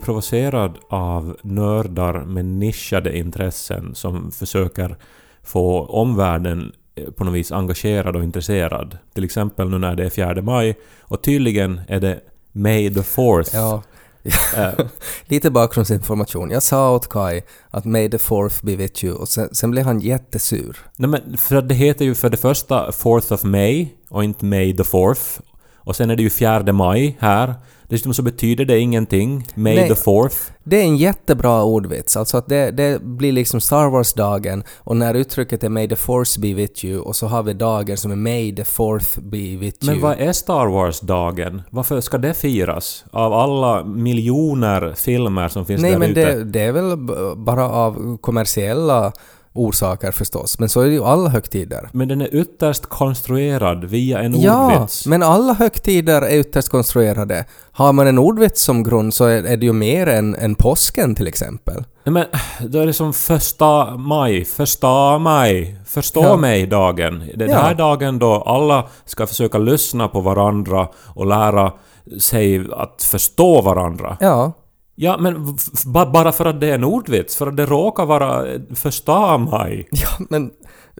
provocerad av nördar med nischade intressen som försöker få omvärlden eh, på något vis engagerad och intresserad. Till exempel nu när det är fjärde maj och tydligen är det May the 4th. Ja. Eh, Lite bakgrundsinformation. Jag sa åt Kai att May the fourth be with you och sen, sen blev han jättesur. Nej men för det heter ju för det första 4th of May och inte May the 4th. Och sen är det ju fjärde maj här. Dessutom så betyder det ingenting. May Nej. the 4th. Det är en jättebra ordvits, alltså att det, det blir liksom Star Wars-dagen och när uttrycket är May the force be with you och så har vi dagen som är May the fourth be with you. Men vad är Star Wars-dagen? Varför ska det firas? Av alla miljoner filmer som finns Nej där men ute. det, det är väl bara av kommersiella orsaker förstås, men så är det ju alla högtider. Men den är ytterst konstruerad via en Ja, ordvits. men alla högtider är ytterst konstruerade. Har man en ordvits som grund så är, är det ju mer än, än påsken till exempel. Nej, Men då är det som första maj, första maj, förstå Ja. mig dagen. Den Ja. här dagen då alla ska försöka lyssna på varandra och lära sig att förstå varandra. Ja, Ja, men bara för att det är en ordvits, för att det råkar vara eh, första maj. Ja, men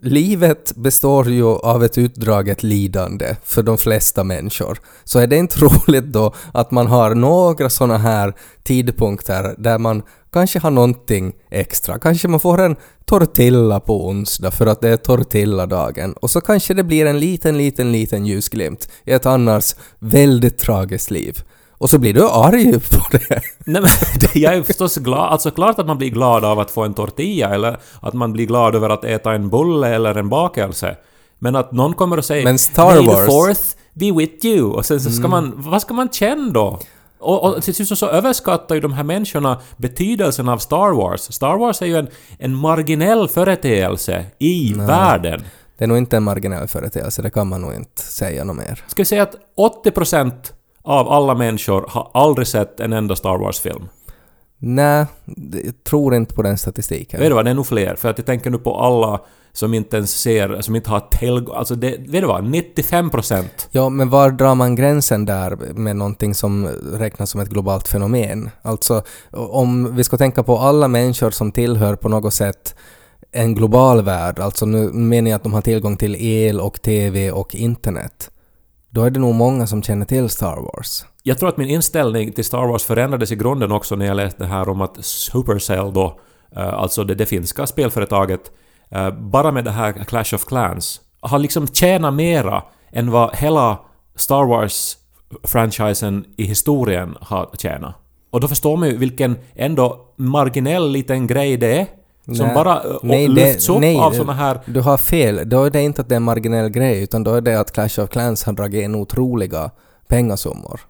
livet består ju av ett utdraget lidande för de flesta människor. Så är det inte roligt då att man har några sådana här tidpunkter där man kanske har någonting extra. Kanske man får en tortilla på onsdag för att det är tortilladagen. Och så kanske det blir en liten, liten, liten ljusglimt i ett annars väldigt tragiskt liv. Och så blir du arg på det. Nej men jag är förstås glad, alltså klart att man blir glad av att få en tortilla eller att man blir glad över att äta en bulle eller en bakelse. Men att någon kommer och säger Men Star May Wars- Mm. the fourth be with you och sen så ska man, vad ska man känna då? Och, och till sist så överskattar ju de här människorna betydelsen av Star Wars. Star Wars är ju en, en marginell företeelse i världen. Det är nog inte en marginell företeelse, det kan man nog inte säga något mer. Ska vi säga att 80% av alla människor har aldrig sett en enda Star Wars-film? Nej, jag tror inte på den statistiken. Vet du vad, det är nog fler. För att jag tänker nu på alla som inte ens ser, som inte har tillgång... Alltså det, vet du vad, 95 procent. Ja, men var drar man gränsen där med någonting som räknas som ett globalt fenomen? Alltså, om vi ska tänka på alla människor som tillhör på något sätt en global värld, alltså nu menar jag att de har tillgång till el och TV och internet. Då är det nog många som känner till Star Wars. Jag tror att min inställning till Star Wars förändrades i grunden också när jag läste det här om att Supercell då, eh, alltså det, det finska spelföretaget, eh, bara med det här Clash of Clans, har liksom tjänat mera än vad hela Star Wars-franchisen i historien har tjänat. Och då förstår man ju vilken ändå marginell liten grej det är. Som Nej. bara eh, Nej, det- lyfts upp nej, av såna här Du har fel. Då är det inte att det är en marginell grej, utan då är det att Clash of Clans har dragit in otroliga pengasummor.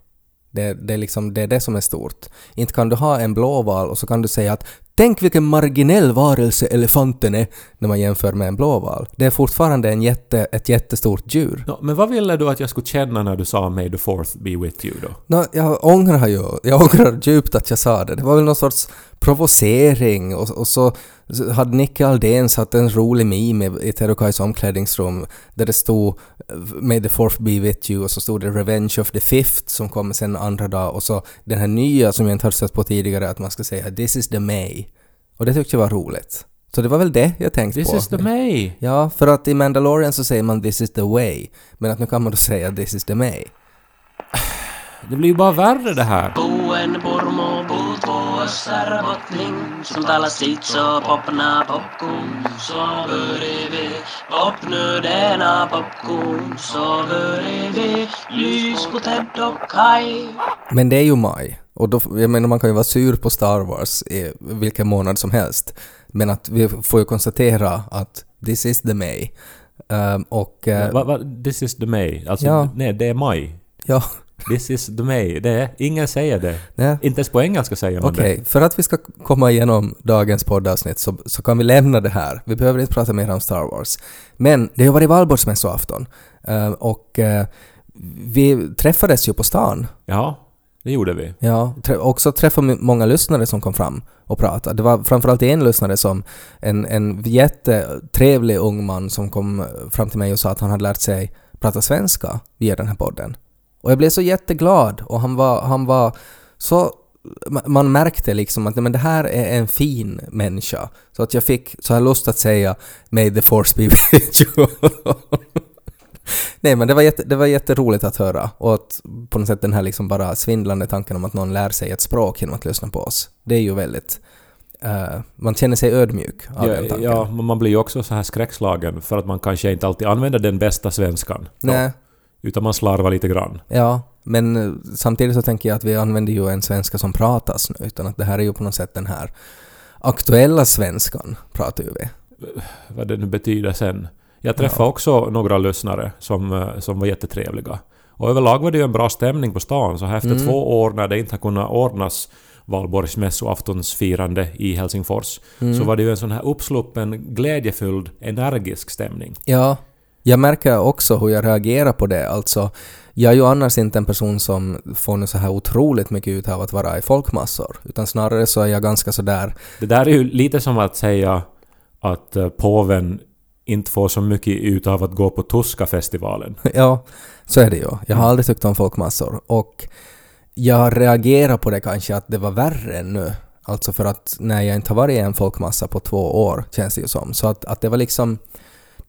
Det, det, är liksom, det är det som är stort. Inte kan du ha en blåval och så kan du säga att Tänk vilken marginell varelse elefanten är när man jämför med en blåval. Det är fortfarande en jätte, ett jättestort djur. Nå, men vad ville du att jag skulle känna när du sa May the fourth be with you då? Nå, jag ångrar ju, jag ångrar djupt att jag sa det. Det var väl någon sorts provocering och, och så hade Nicke Aldén satt en rolig meme i- Terokais omklädningsrum där det stod “May the fourth be with you” och så stod det “Revenge of the fifth” som kommer sen andra dag och så den här nya som jag inte har sett på tidigare att man ska säga “This is the May”. Och det tyckte jag var roligt. Så det var väl det jag tänkte This på. is the May! Ja, för att i Mandalorian så säger man “This is the way”, men att nu kan man då säga “This is the May”. Det blir ju bara värre det här. Som talar sitt så popna popcorn, så börjar vi popnu denna popcorn, så börjar vi lys på Ted och Kai. Men det är ju maj. Och då, jag menar man kan ju vara sur på Star Wars i vilken månad som helst. Men att vi får ju konstatera att this is the May. Ehm, och... eh, Va, va, this is the May. Alltså, Ja. nej, det är maj. ja, This is the May. Det är, ingen säger det. nej. Inte ens på engelska säger man Okej, det. för att vi ska komma igenom dagens poddavsnitt så, så kan vi lämna det här. Vi behöver inte prata mer om Star Wars. Men det har varit valborgsmässoafton. Ehm, och eh, vi träffades ju på stan. Ja, det gjorde vi. Ja, trä- också träffa m- många lyssnare som kom fram och pratade. Det var framförallt en lyssnare som, en, en jättetrevlig ung man som kom fram till mig och sa att han hade lärt sig prata svenska via den här podden. Och jag blev så jätteglad och han var, han var så ma- man märkte liksom att men det här är en fin människa. Så att jag fick så här lust att säga May the force be with you. Nej men det var, jätte, det var jätteroligt att höra och att på något sätt den här liksom bara svindlande tanken om att någon lär sig ett språk genom att lyssna på oss. Det är ju väldigt... eh, man känner sig ödmjuk av den Ja, tanken. ja, men man blir ju också så här skräckslagen för att man kanske inte alltid använder den bästa svenskan. Nej, Utan man slarvar lite grann. ja, men eh, samtidigt så tänker jag att vi använder ju en svenska som pratas nu, utan att det här är ju på något sätt den här aktuella svenskan, pratar ju vi. Vad det nu betyder sen. Jag träffade också några lyssnare som, eh, som var jättetrevliga. Och överlag var det ju en bra stämning på stan, så här efter Mm. två år när det inte har kunnat ordnas valborgsmässoaftonsfirande i Helsingfors, Mm. så var det ju en sån här uppsluppen, glädjefylld, energisk stämning. Ja, jag märker också hur jag reagerar på det. Alltså, jag är ju annars inte en person som får nu så här otroligt mycket ut av att vara i folkmassor, utan snarare så är jag ganska sådär Det där är ju lite som att säga att eh, påven inte får så mycket ut av att gå på Tuska-festivalen. Ja, så är det ju. Jag har aldrig tyckt om folkmassor och jag reagerar på det kanske att det var värre nu. Alltså för att när jag inte har varit i en folkmassa på två år, känns det ju som. Så att, att det var liksom...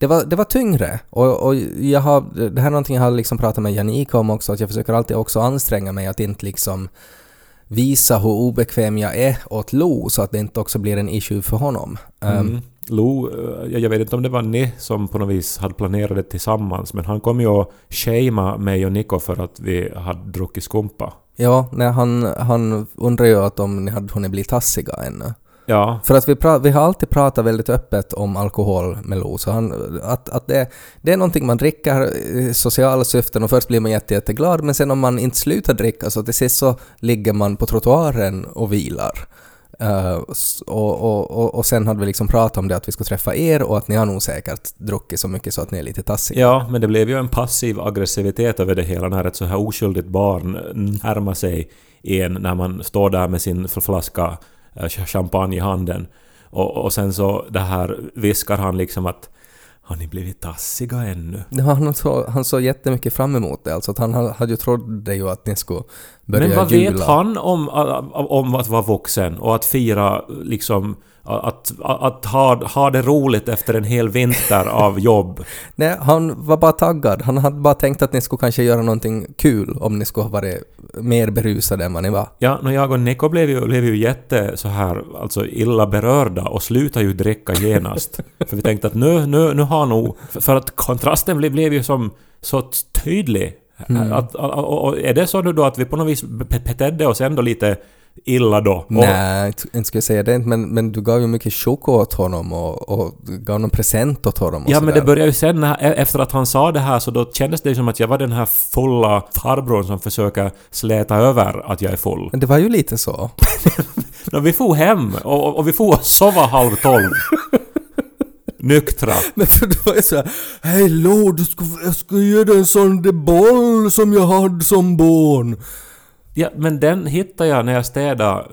Det var, det var tyngre. Och, och jag har, det här är någonting jag har liksom pratat med Janika om också, att jag försöker alltid också anstränga mig att inte liksom visa hur obekväm jag är åt Lo så att det inte också blir en issue för honom. Um, Mm. Lo, eh, jag vet inte om det var ni som på något vis hade planerat det tillsammans, men han kom ju att shamea mig och Niko för att vi hade druckit skumpa. ja, nej, han, han undrar ju att om ni hade hunnit bli tassiga ännu. Ja, För att vi, vi har alltid pratat väldigt öppet om alkohol med Lo, så han, att, att det, det är någonting man dricker i sociala syften och först blir man jätte, jätteglad men sen om man inte slutar dricka så till sist så ligger man på trottoaren och vilar. S- och, och, och, och sen hade vi liksom pratat om det att vi skulle träffa er och att ni har nog säkert druckit så mycket så att ni är lite tassiga. ja, men det blev ju en passiv aggressivitet över det hela när ett så här oskyldigt barn närmar sig en när man står där med sin flaska champagne i handen. Och, och sen så det här viskar han liksom att har ni blivit tassiga ännu? Ja, han, så, han såg jättemycket fram emot det, alltså att han ha- hade ju trodde ju att ni skulle börja Men vad jula. vet han om, om att vara vuxen och att fira liksom att, att, ha, ha det roligt efter en hel vinter av jobb. Nej, han var bara taggad. Han hade bara tänkt att ni skulle kanske göra någonting kul om ni skulle ha varit mer berusade än vad ni var. Ja, när jag och Nico blev ju, blev ju jätte så här, alltså illa berörda och slutade ju dricka genast. för vi tänkte att nu, nu, nu har nog... För att kontrasten blev, blev ju som så tydlig. Mm. Att, och, och är det så nu då att vi på något vis betedde oss ändå lite illa då? Och, Nej, inte skulle jag säga det, men, men du gav ju mycket choko åt honom och, och gav någon present åt honom Ja men det började ju sen när, e- efter att han sa det här så då kändes det som att jag var den här fulla farbrorn som försöker släta över att jag är full. Men det var ju lite så. Då vi for hem och, och vi och sova halv tolv. Nyktra. Men för det var ju såhär Hej Lo, du ska, jag ska ge dig en sån där boll som jag hade som barn. Ja, men den hittade jag när jag städade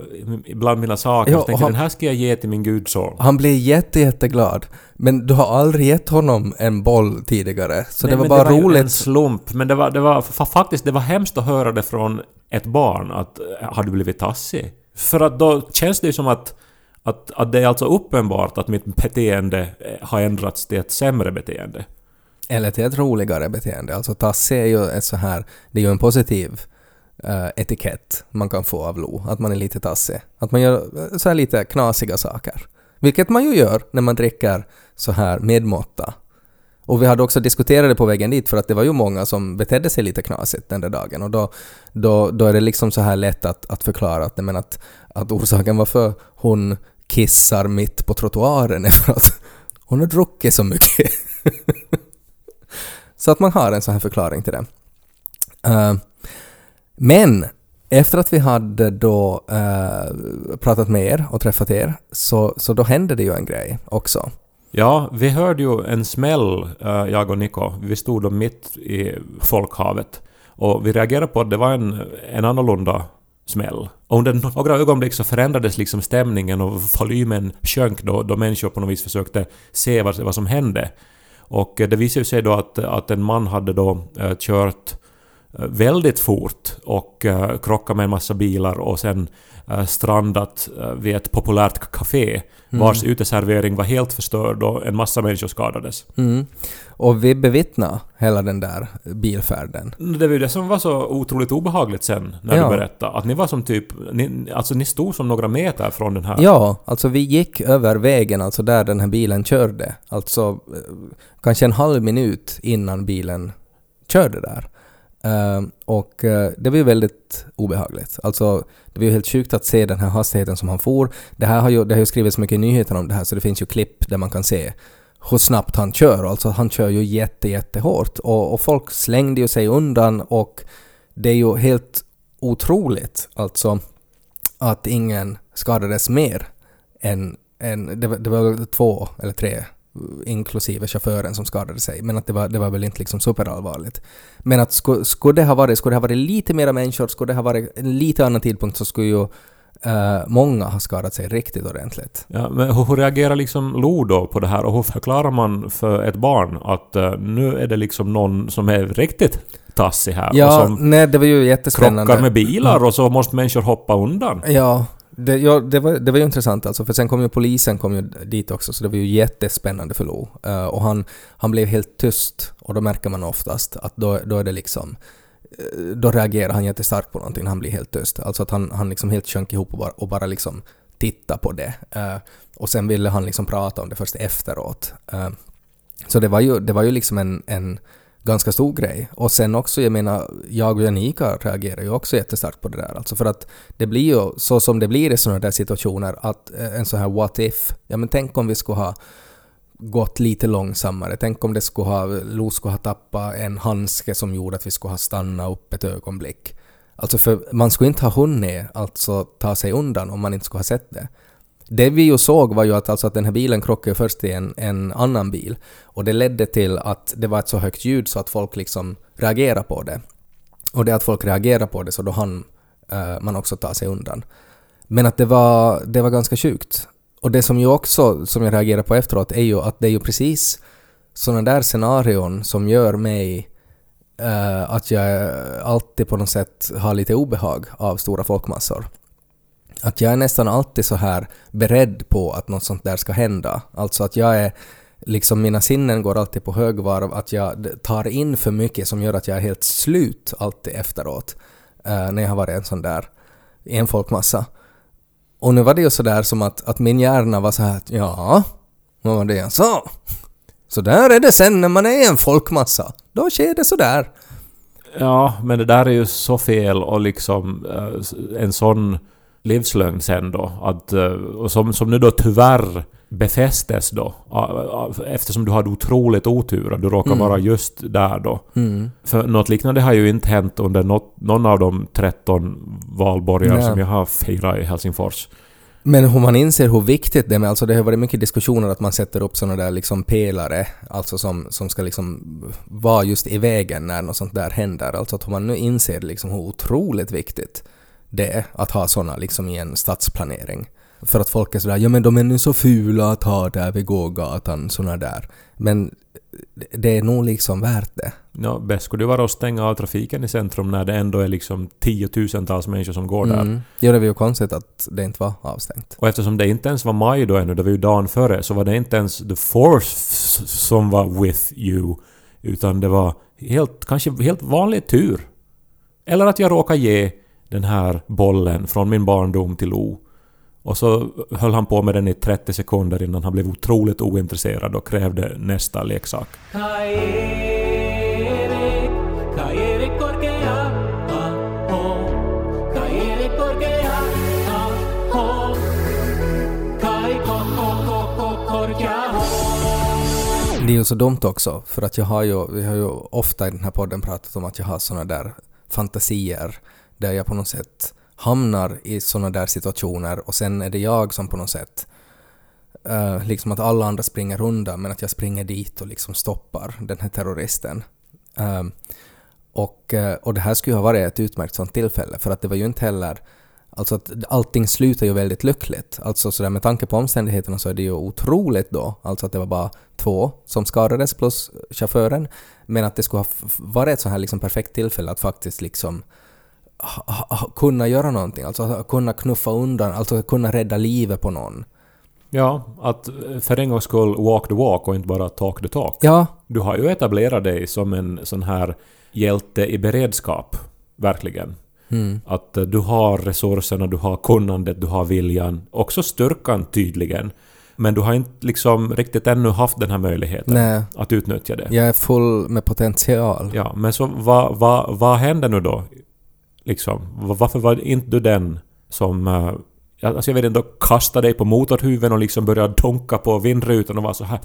bland mina saker. Och tänkte han- den här ska jag ge till min gudson. Han blev jätte, jätteglad. Men du har aldrig gett honom en boll tidigare, så Nej, det var bara det var en slump. Men det var, det var fa- faktiskt det var hemskt att höra det från ett barn att eh, har du blivit tassig? För att då känns det ju som att att, att det är alltså uppenbart att mitt beteende eh, har ändrats till ett sämre beteende. Eller till ett roligare beteende. Alltså tasse är ju ett så här, det är ju en positiv uh, etikett man kan få av Lo, att man är lite tassig. Att man gör eh, så här lite knasiga saker. Vilket man ju gör när man dricker så här med måtta. Och vi hade också diskuterat det på vägen dit för att det var ju många som betedde sig lite knasigt den där dagen och då, då, då är det liksom så här lätt att, att förklara att, men att, att orsaken varför hon kissar mitt på trottoaren är för att hon har druckit så mycket. så att man har en sån här förklaring till det. Uh, men efter att vi hade då eh, pratat med er och träffat er så, så då hände det ju en grej också. Ja, vi hörde ju en smäll, eh, jag och Niko. Vi stod då mitt i folkhavet. Och vi reagerade på att det var en, en annorlunda smäll. Och under några ögonblick så förändrades liksom stämningen och volymen sjönk då, då människor på något vis försökte se vad, vad som hände. Och eh, det visade sig då att, att en man hade då eh, kört eh, väldigt fort och uh, krockat med en massa bilar och sen uh, strandat vid ett populärt café vars uteservering var helt förstörd och en massa människor skadades. Mm. Och vi bevittnade hela den där bilfärden. Det var ju det som var så otroligt obehagligt sen när Ja. du berättade. Att ni var som typ... Ni, alltså ni stod som några meter från den här... Ja, alltså vi gick över vägen, alltså där den här bilen körde. Alltså eh, kanske en halv minut innan bilen körde där. Ehm, och eh, det var ju väldigt obehagligt. Alltså det var ju helt sjukt att se den här hastigheten som han for. Det här har ju, det har ju skrivits mycket i nyheterna om det här så det finns ju klipp där man kan se hur snabbt han kör. Alltså han kör ju jätte, jättehårt. Och, och folk slängde ju sig undan och det är ju helt otroligt alltså att ingen skadades mer än, än det, var, det var två eller tre inklusive chauffören som skadade sig, men att det var, det var väl inte liksom superallvarligt. Men att skulle, skulle, det ha varit, skulle det ha varit lite mera människor, skulle det ha varit en lite annan tidpunkt så skulle ju eh, många ha skadat sig riktigt ordentligt. Ja, men hur, reagerar liksom Lo då på det här och hur förklarar man för ett barn att eh, nu är det liksom någon som är riktigt tassig här och Ja, som nej, det var ju jättespännande. krockar med bilar och så måste människor hoppa undan? Ja, det, ja det, var, det var ju intressant alltså, för sen kom ju polisen kom ju dit också, så det var ju jättespännande för Lo. Uh, och han, han blev helt tyst, och då märker man oftast att då, då är det liksom eh, då reagerar han jättestarkt på någonting han blir helt tyst. Alltså att han, han liksom helt sjönk ihop och bara, och bara liksom titta på det. Uh, och sen ville han liksom prata om det först efteråt. Uh, så det var ju, det var ju liksom en, en ganska stor grej. Och sen också, jag menar, jag och Janika reagerar ju också jättestarkt på det där. Alltså för att det blir ju så som det blir i sådana där situationer, att eh, en sån här what if, ja men tänk om vi skulle ha gått lite långsammare. Tänk om det skulle ha, Lo skulle ha tappat en handske som gjorde att vi skulle ha stannat upp ett ögonblick. Alltså för man skulle inte ha hunnit alltså ta sig undan om man inte skulle ha sett det. Det vi ju såg var ju att, alltså att den här bilen krockade först i en, en annan bil och det ledde till att det var ett så högt ljud så att folk liksom reagerade på det. Och det att folk reagerade på det så då hann eh, man också ta sig undan. Men att det var, det var ganska sjukt. Och det som ju också, som jag reagerar på efteråt, är ju att det är ju precis sådana där scenarion som gör mig eh, att jag alltid på något sätt har lite obehag av stora folkmassor. Att jag är nästan alltid så här beredd på att något sånt där ska hända. Alltså att jag är liksom mina sinnen går alltid på högvarv, att jag tar in för mycket som gör att jag är helt slut alltid efteråt. eh, när jag har varit en sån där i en folkmassa. Och nu var det ju sådär som att, att min hjärna var så här att ja, vad var det jag sa? Så där är det sen när man är i en folkmassa. Då sker det sådär. Ja, men det där är ju så fel och liksom eh, en sån livslögn sen då. Att, eh, och som, som nu då tyvärr befästes då. Eftersom du hade otroligt otur att du råkade Mm. vara just där då. Mm. För något liknande har ju inte hänt under något, någon av de 13 valborgar Nej. som jag har firat i Helsingfors. Men hur man inser hur viktigt det är alltså det har varit mycket diskussioner att man sätter upp sådana där liksom pelare, alltså som, som ska liksom vara just i vägen när något sånt där händer. Alltså att man nu inser liksom hur otroligt viktigt det att ha sådana liksom i en stadsplanering. För att folk är sådär, ja men de är nu så fula att ha där vid gågatan, sådana där. Men det är nog liksom värt det. Ja, bäst skulle det vara att stänga av trafiken i centrum när det ändå är liksom tiotusentals människor som går där. Mm. Ja, det var ju konstigt att det inte var avstängt. Och eftersom det inte ens var maj då ännu, det var ju dagen före, så var det inte ens the force som var with you. Utan det var helt, kanske helt vanlig tur. Eller att jag råkade ge den här bollen från min barndom till Lo. Och så höll han på med den i 30 sekunder innan han blev otroligt ointresserad och krävde nästa leksak. Det är ju så dumt också, för att jag har ju, vi har ju ofta i den här podden pratat om att jag har såna där fantasier där jag på något sätt hamnar i sådana där situationer och sen är det jag som på något sätt Uh, liksom att alla andra springer undan men att jag springer dit och liksom stoppar den här terroristen. Uh, och, uh, och det här skulle ju ha varit ett utmärkt sånt tillfälle för att det var ju inte heller Alltså att allting slutar ju väldigt lyckligt. Alltså sådär med tanke på omständigheterna så är det ju otroligt då, alltså att det var bara två som skadades plus chauffören, men att det skulle ha varit ett sådant här liksom perfekt tillfälle att faktiskt liksom kunna göra någonting, alltså kunna knuffa undan, alltså kunna rädda livet på någon. Ja, att eh, för en gångs skull walk the walk och inte bara talk the talk. Ja, Du har ju etablerat dig som en sån här hjälte i beredskap, verkligen. mm. Att eh, du har resurserna, du har kunnandet, du har viljan, också styrkan tydligen. Men du har inte liksom riktigt ännu haft den här möjligheten nej, att utnyttja det. jag är full med potential. Ja, men så vad, vad, vad händer nu då? Liksom, va- varför var inte du den som... eh, Alltså jag vet inte, kastade dig på motorhuven och liksom började donka på vindrutan och var så här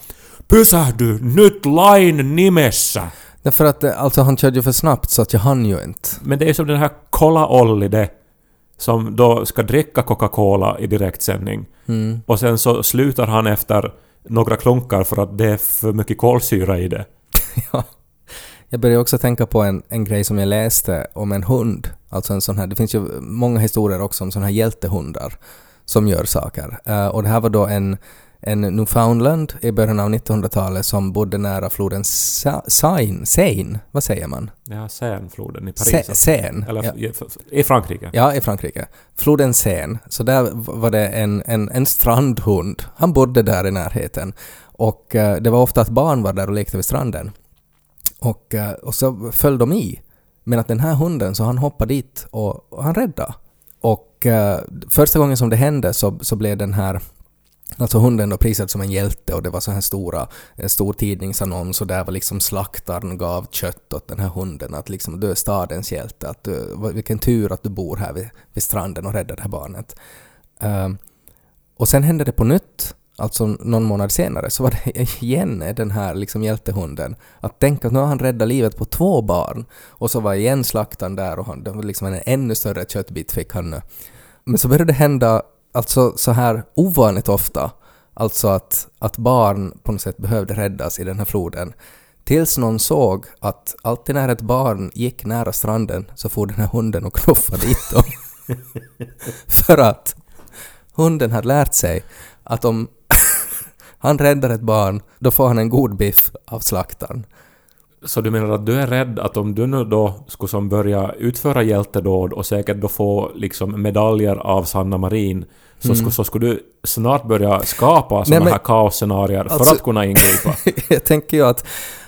Pysähdy du! Nyt lain nimessä! Därför att eh, alltså han körde ju för snabbt så att jag hann ju inte. Men det är som den här Kolla-Olli det. Som då ska dricka Coca-Cola i direktsändning. Mm. Och sen så slutar han efter några klunkar för att det är för mycket kolsyra i det. ja. Jag började också tänka på en, en grej som jag läste om en hund. Alltså en sån här, det finns ju många historier också om såna här hjältehundar som gör saker. Eh, och det här var då en, en Newfoundland i början av 1900-talet som bodde nära floden Sa- Seine, Seine, vad säger man? Ja, Seinefloden i Paris. Se- alltså. Seine. Eller ja. i- Frankrike. Ja, i Frankrike. Floden Seine. Så där var det en, en, en strandhund. Han bodde där i närheten. Och eh, det var ofta att barn var där och lekte vid stranden. Och, eh, och så föll de i. Men att den här hunden, så han hoppade dit och, och han räddade. Och eh, första gången som det hände så, så blev den här Alltså hunden då prisad som en hjälte och det var så här stora, en stor tidningsannons och där var liksom slaktaren gav kött åt den här hunden att liksom du är stadens hjälte, att du, vilken tur att du bor här vid, vid stranden och räddar det här barnet. Ehm, och sen hände det på nytt, alltså någon månad senare, så var det igen den här liksom hjältehunden. Att tänka att nu har han räddat livet på två barn och så var igen slaktaren där och han, det var liksom en ännu större köttbit fick han nu. Men så började det hända alltså så här ovanligt ofta, alltså att, att barn på något sätt behövde räddas i den här floden. Tills någon såg att alltid när ett barn gick nära stranden så får den här hunden och knuffade dit dem. För att hunden hade lärt sig att om han räddar ett barn, då får han en god biff av slaktaren. Så du menar att du är rädd att om du nu då skulle som börja utföra hjältedåd och säkert då få liksom medaljer av Sanna Marin så, skulle, så skulle du snart börja skapa sådana här kaosscenarier för Alltså- att kunna ingripa. jag tänker ju att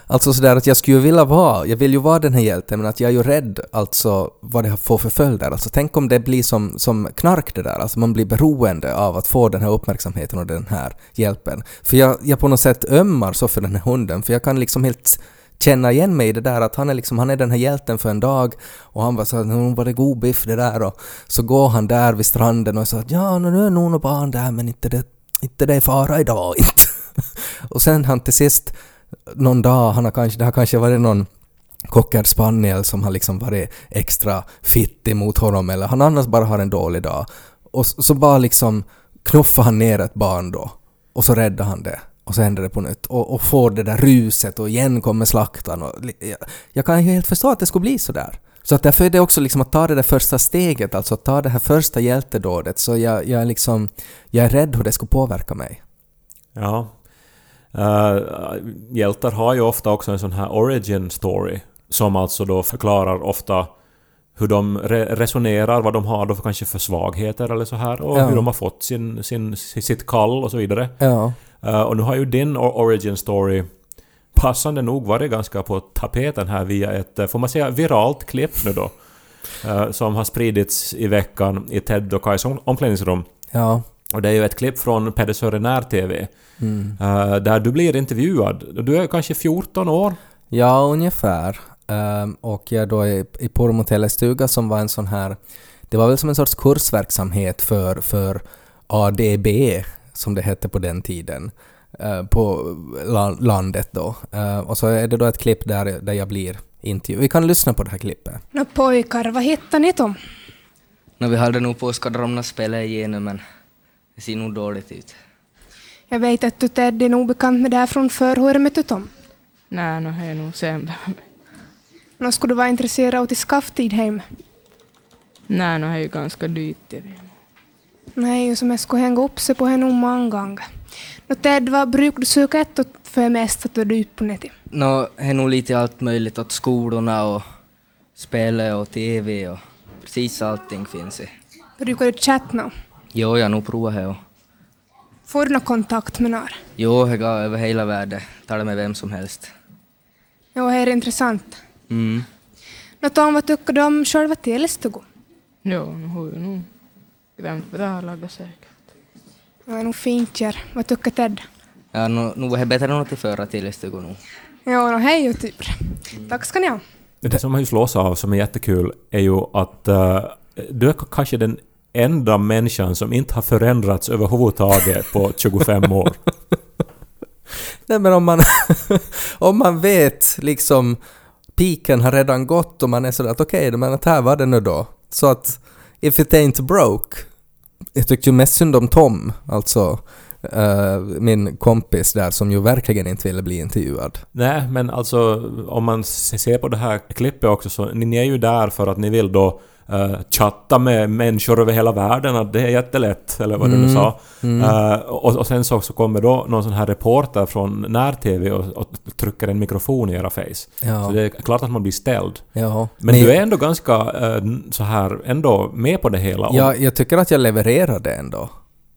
Alltså sådär att jag skulle ju vilja vara, jag vill ju vara den här hjälten men att jag är ju rädd alltså vad det får för följder. Alltså tänk om det blir som, som knark det där, alltså man blir beroende av att få den här uppmärksamheten och den här hjälpen. För jag, jag på något sätt ömmar så för den här hunden för jag kan liksom helt känna igen mig i det där att han är liksom, han är den här hjälten för en dag och han var så att nu var det god biff det där och så går han där vid stranden och så att ja nu är nog några barn där men inte det, inte det är fara idag inte. och sen han till sist någon dag, han har kanske, det har kanske varit någon cocker spaniel som har liksom varit extra fittig mot honom eller han annars bara har en dålig dag. Och så, så bara liksom knuffar han ner ett barn då och så räddar han det. Och så händer det på nytt och, och får det där ruset och igen kommer slaktaren. Och, jag, jag kan ju helt förstå att det skulle bli så där. Så att därför är det också liksom att ta det där första steget, alltså att ta det här första hjältedådet. Så jag, jag, är liksom, jag är rädd hur det skulle påverka mig. Ja. Uh, hjältar har ju ofta också en sån här origin story som alltså då förklarar ofta hur de re resonerar, vad de har då för kanske för svagheter eller så här och Ja. hur de har fått sin, sin, sitt kall och så vidare. Ja. Uh, och nu har ju din or- origin story passande nog varit ganska på tapeten här via ett, eh, får man säga, viralt klipp nu då. eh, som har spridits i veckan i Ted och Kajs om- omklädningsrum. Ja. Och det är ju ett klipp från Peder Sörenär TV. Mm. eh, där du blir intervjuad. Du är kanske 14 år? Ja, ungefär. Ehm, och jag då i, i Pormotellets stuga som var en sån här... Det var väl som en sorts kursverksamhet för, för ADB, som det hette på den tiden, eh, på la, landet då. Eh, och så är det då ett klipp där, där jag blir intervjuad. Vi kan lyssna på det här klippet. Nå pojkar, vad hittar ni dem? No, vi hade nog på skvadronnaspelet igenom men det ser nog dåligt ut. Jag vet att du Ted är nog bekant med det här från förr. Hur är det med Tom? Nej, det är nog sämre. Nå skulle du vara intresserad av till skafftid hem? Nej, det är ju ganska dyrt. jag. Nej, ju som jag skulle hänga upp sig på henne många gånger. Nå Ted, vad brukar du söka efter för mest att du är ute på nätet? Nå, det är nog lite allt möjligt åt skolorna och spela och TV och precis allting finns det. Brukar du chatta? Jo, jag har nog provat det och Får du någon kontakt med några? jo, det går över hela världen. Talar med vem som helst. Jo, det är intressant. Mm. Nå Tom, vad tycker du om själva telestugan? Jo, nu har ju nog det har lagat säkert. Det är nog fint här. Vad tycker Ted? Ja, nu, nu är det bättre än till förra tillstugan nu. Jo, nå hej ju typ. Tack ska ni ha. Det som man ju slås av som är jättekul är ju att uh, du är kanske den enda människan som inte har förändrats överhuvudtaget på 25 år. Nej men om man, om man vet liksom piken har redan gått och man är sådär att okej, okay, men att här var det nu då. Så att if it ain't broke. Jag tyckte ju mest synd om Tom, alltså eh, min kompis där som ju verkligen inte ville bli intervjuad. Nej, men alltså om man ser på det här klippet också så ni är ju där för att ni vill då uh, chatta med människor över hela världen, att det är jättelätt, eller vad du nu Mm, sa. Eh, och, och sen så, så kommer då någon sån här reporter från när-TV och, och trycker en mikrofon i era face. Ja. Så det är klart att man blir ställd. Ja. Men du är ändå ganska eh, så här, ändå med på det hela. Ja, jag tycker att jag levererade ändå.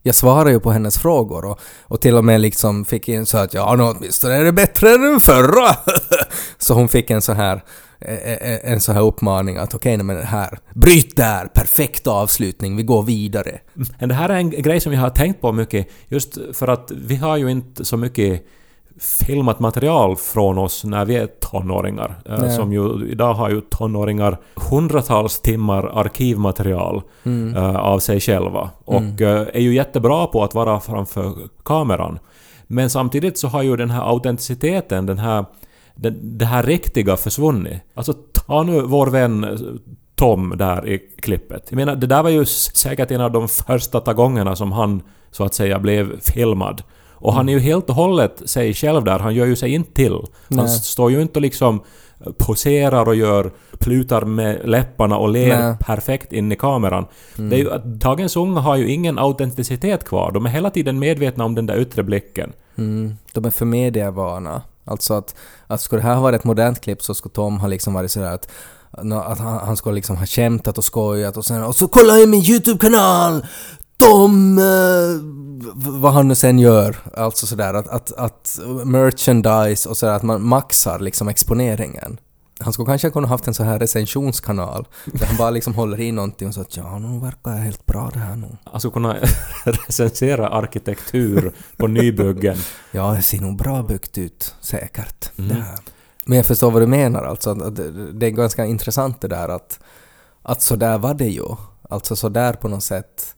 Jag svarade ju på hennes frågor och, och till och med liksom fick in så att ja, nå, åtminstone är det bättre än den förra. så hon fick en så här e, e, e, en sån här uppmaning att okej, okay, men här, bryt där, perfekt avslutning, vi går vidare. Mm. Men det här är en grej som jag har tänkt på mycket, just för att vi har ju inte så mycket filmat material från oss när vi är tonåringar. Eh, Nej. Som ju, idag har ju tonåringar hundratals timmar arkivmaterial eh, av sig själva. Och eh, är ju jättebra på att vara framför kameran. Men samtidigt så har ju den här autenticiteten, den här, det, det här riktiga försvunnit. Alltså ta nu vår vän Tom där i klippet. Jag menar, det där var ju säkert en av de första tagångerna som han så att säga blev filmad. Och han är ju helt och hållet sig själv där, han gör ju sig inte till. Han Nej. står ju inte och liksom poserar och gör plutar med läpparna och ler Nej. perfekt in i kameran. Det är ju att dagens unga har ju ingen autenticitet kvar. De är hela tiden medvetna om den där yttre blicken. Mm, de är för medievana. Alltså att, att skulle det här vara ett modernt klipp så skulle Tom ha liksom varit sådär att att han, han skulle liksom ha skämtat och skojat och sen och så kolla i min YouTube-kanal! Tom... Eh, vad han nu sen gör. Alltså sådär att, att, att merchandise och sådär att man maxar liksom exponeringen. Han skulle kanske kunna haft en så här recensionskanal där han bara liksom håller i någonting och så att ja, nu verkar det helt bra det här nu. Han skulle kunna recensera arkitektur på nybyggen. Ja, det ser nog bra byggt ut, säkert. Det här. Men jag förstår vad du menar alltså. Det, det är ganska intressant det där att, att så där var det ju. Alltså så där på något sätt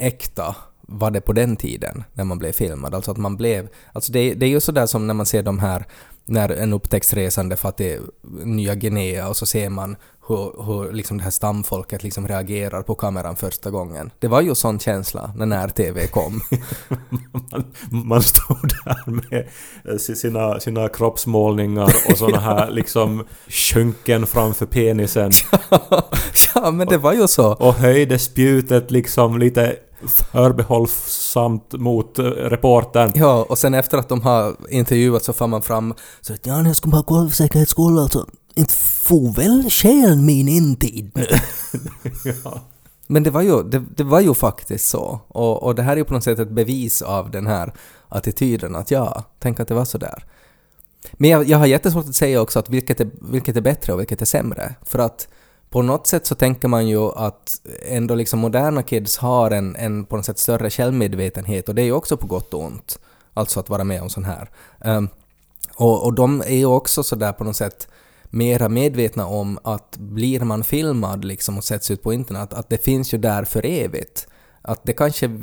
äkta var det på den tiden när man blev filmad. Alltså att man blev... Alltså det, det är ju sådär som när man ser de här när en upptäcktsresande far till Nya Guinea och så ser man hur, hur liksom det här stamfolket liksom reagerar på kameran första gången. Det var ju sån känsla när när-TV kom. Man, man stod där med eh, si- sina, sina kroppsmålningar och såna här liksom skynken framför penisen ja, men det var ju så. och höjde spjutet liksom lite förbehållsamt mot eh, reportern. Ja, och sen efter att de har intervjuat så får man fram så att ja, jag ska bara kolla för säkerhets skull alltså. Inte får väl stjäl min intid nu? Men det var ju, det, det var ju faktiskt så. Och, och det här är ju på något sätt ett bevis av den här attityden att ja, tänk att det var så där. Men jag, jag har jättesvårt att säga också att vilket är, vilket är bättre och vilket är sämre. För att på något sätt så tänker man ju att ändå liksom moderna kids har en, en på något sätt större självmedvetenhet och det är ju också på gott och ont. Alltså att vara med om sån här. Um, och, och de är ju också sådär på något sätt mera medvetna om att blir man filmad liksom och sätts ut på internet, att det finns ju där för evigt. Att det kanske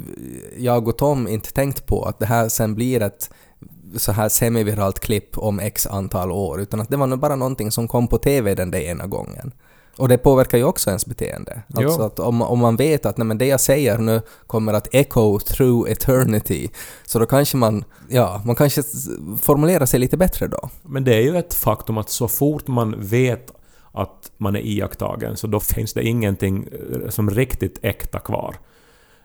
jag och Tom inte tänkt på, att det här sen blir ett så här semiviralt klipp om x antal år, utan att det var nog bara någonting som kom på TV den där ena gången. Och det påverkar ju också ens beteende. Alltså att om, om man vet att nej, men det jag säger nu kommer att echo through eternity, så då kanske man, ja, man kanske formulerar sig lite bättre då. Men det är ju ett faktum att så fort man vet att man är iakttagen, så då finns det ingenting eh, som riktigt äkta kvar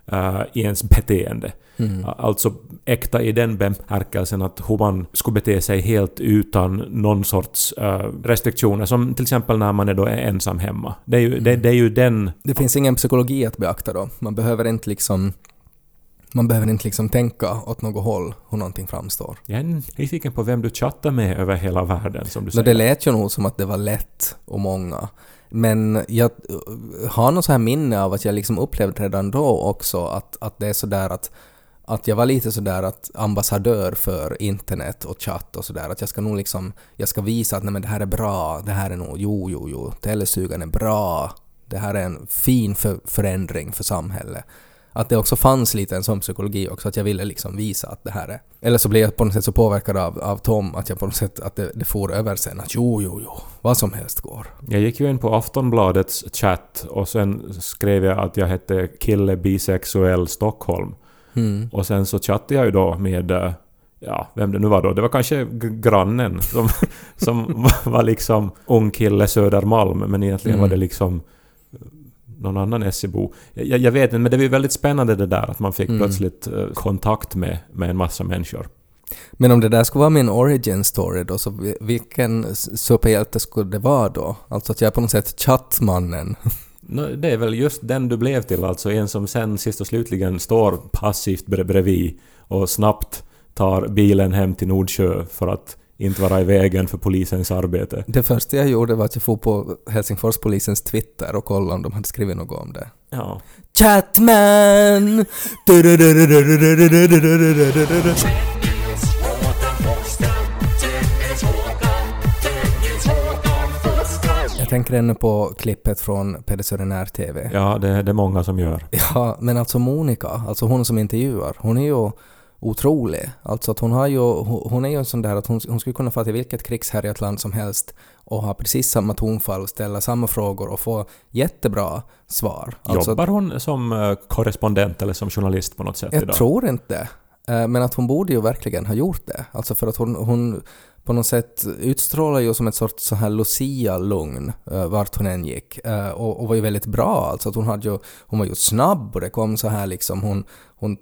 eh, i ens beteende. Mm. Alltså äkta i den bemärkelsen att hur man skulle bete sig helt utan någon sorts eh, restriktioner, som till exempel när man är då ensam hemma. Det är ju, det, det är ju den... Det finns ingen psykologi att beakta då. Man behöver inte liksom man behöver inte liksom tänka åt något håll hur någonting framstår. Jag är nyfiken på vem du chattar med över hela världen, som du säger. det lät ju nog som att det var lätt och många. Men jag eh, har något så här minne av att jag liksom upplevde redan då också att, att det är sådär att att jag var lite sådär att ambassadör för internet och chatt och sådär att jag ska nog liksom, jag ska visa att nej men det här är bra, det här är nog, jo jo jo, telesugan är bra, det här är en fin för, förändring för samhället. Att det också fanns lite en sån psykologi också, att jag ville liksom visa att det här är... Eller så blev jag på något sätt så påverkad av, av Tom att jag på något sätt, att det, det får över sen att jo, jo, jo, vad som helst går. Jag gick ju in på Aftonbladets chatt och sen skrev jag att jag hette Kille Bisexuell Stockholm. Mm. Och sen så chattade jag ju då med, eh, ja, vem det nu var då. Det var kanske grannen som, som var liksom ung kille Södermalm, men egentligen Mm. var det liksom någon annan Essebo. Jag, jag vet inte, men det var ju väldigt spännande det där att man fick Mm. plötsligt eh, kontakt med, med en massa människor. Men om det där skulle vara min origin story då, så vi- vilken superhjälte skulle det vara då? Alltså att jag är på något sätt chattmannen. Det är väl just den du blev till, alltså en som sen sist och slutligen står passivt bre- bredvid och snabbt tar bilen hem till Nordsjö för att inte vara i vägen för polisens arbete. Det första jag gjorde var att jag får på Helsingforspolisens Twitter och kollade om de hade skrivit något om det. Ja. Chatman! Jag tänker ännu på klippet från Peder Sörenär TV. Ja, det är det är många som gör. Ja, men alltså Monica, alltså hon som intervjuar, hon är ju otrolig. Alltså att hon har ju, hon är ju en sån där att hon, hon skulle kunna få till vilket krigshärjat land som helst och ha precis samma tonfall, ställa samma frågor och få jättebra svar. Alltså, Jobbar hon som eh, korrespondent eller som journalist på något sätt Jag idag? tror inte Eh, Men att hon borde ju verkligen ha gjort det. Alltså för att hon, hon på något sätt utstrålar ju som ett sorts så här Lucia-lugn uh, vart hon än gick. Eh, och, och var ju väldigt bra. Alltså att hon, hade ju, hon var ju snabb och det kom så här liksom. Hon, hon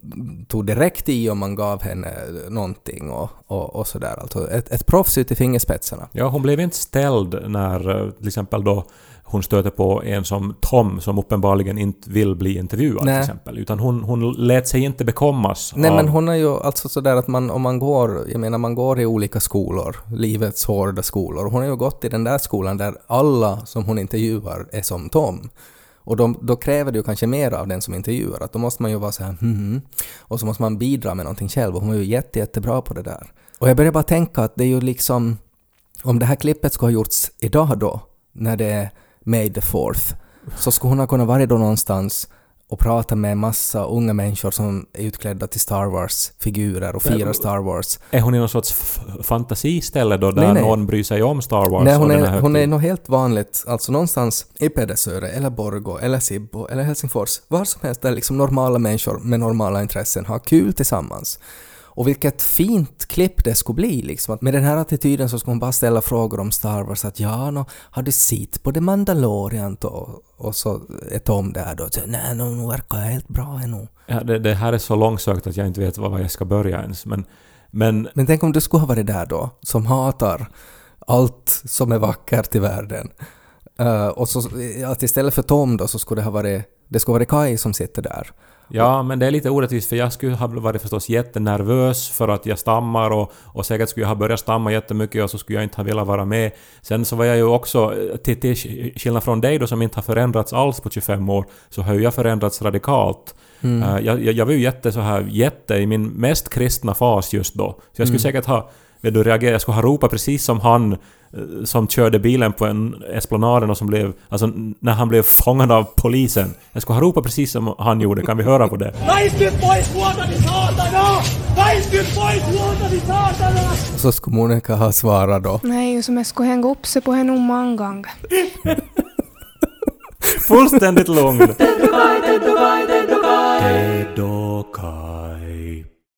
tog direkt i om man gav henne någonting och, och, och sådär. Alltså ett, ett proffs ut i fingerspetsarna. Ja, hon blev inte ställd när eh, till exempel då hon stöter på en som Tom som uppenbarligen inte vill bli intervjuad Nej. till exempel. Utan hon, hon lät sig inte bekommas Nej av... men hon är ju alltså sådär att man, om man går, jag menar man går i olika skolor, livets hårda skolor, hon har ju gått i den där skolan där alla som hon intervjuar är som Tom. Och de, då kräver det ju kanske mer av den som intervjuar, att då måste man ju vara så här hmm, och så måste man bidra med någonting själv, och hon var ju jätte, jättebra på det där. Och jag börjar bara tänka att det är ju liksom, om det här klippet skulle ha gjorts idag då, när det är May the fourth, så skulle hon ha kunnat vara då någonstans och prata med massa unga människor som är utklädda till Star Wars-figurer och firar Star Wars. Är hon i någon sorts fantasiställe då där Nej, nej. någon bryr sig om Star Wars Nej, hon är, hon är nog helt vanligt, alltså någonstans i Pedersöre, eller Borgå, eller Sibbo, eller Helsingfors, var som helst där liksom normala människor med normala intressen har kul tillsammans. Och vilket fint klipp det skulle bli liksom. Att med den här attityden så ska hon bara ställa frågor om Star Wars. Att ja, no, har du sett på The Mandalorian då? Och så är Tom där då. Nej, no, nu verkar jag helt bra ännu. Ja, det, det här är så långsökt att jag inte vet var jag ska börja ens. Men, men Men tänk om du skulle ha varit där då, som hatar allt som är vackert i världen. Eh, och så att istället för Tom då så skulle det ha varit, det skulle vara Kai som sitter där. Ja, men det är lite orättvist för jag skulle ha varit förstås jättenervös för att jag stammar och, och säkert skulle jag ha börjat stamma jättemycket och så skulle jag inte ha velat vara med. Sen så var jag ju också, till, till skillnad från dig då som inte har förändrats alls på 25 år, så har ju jag förändrats radikalt. Mm. Eh, jag, jag, var ju jätte så här, jätte i min mest kristna fas just då. Så jag skulle säkert ha, vet du, reagerat, jag skulle ha ropat precis som han som körde bilen på en esplanaden och som blev... Alltså när han blev fångad av polisen. Jag skulle ha ropat precis som han gjorde, kan vi höra på det? Så skulle Monica ha svarat då. Nej, som jag skulle hänga upp sig på henne om mangang. Fullständigt lugn!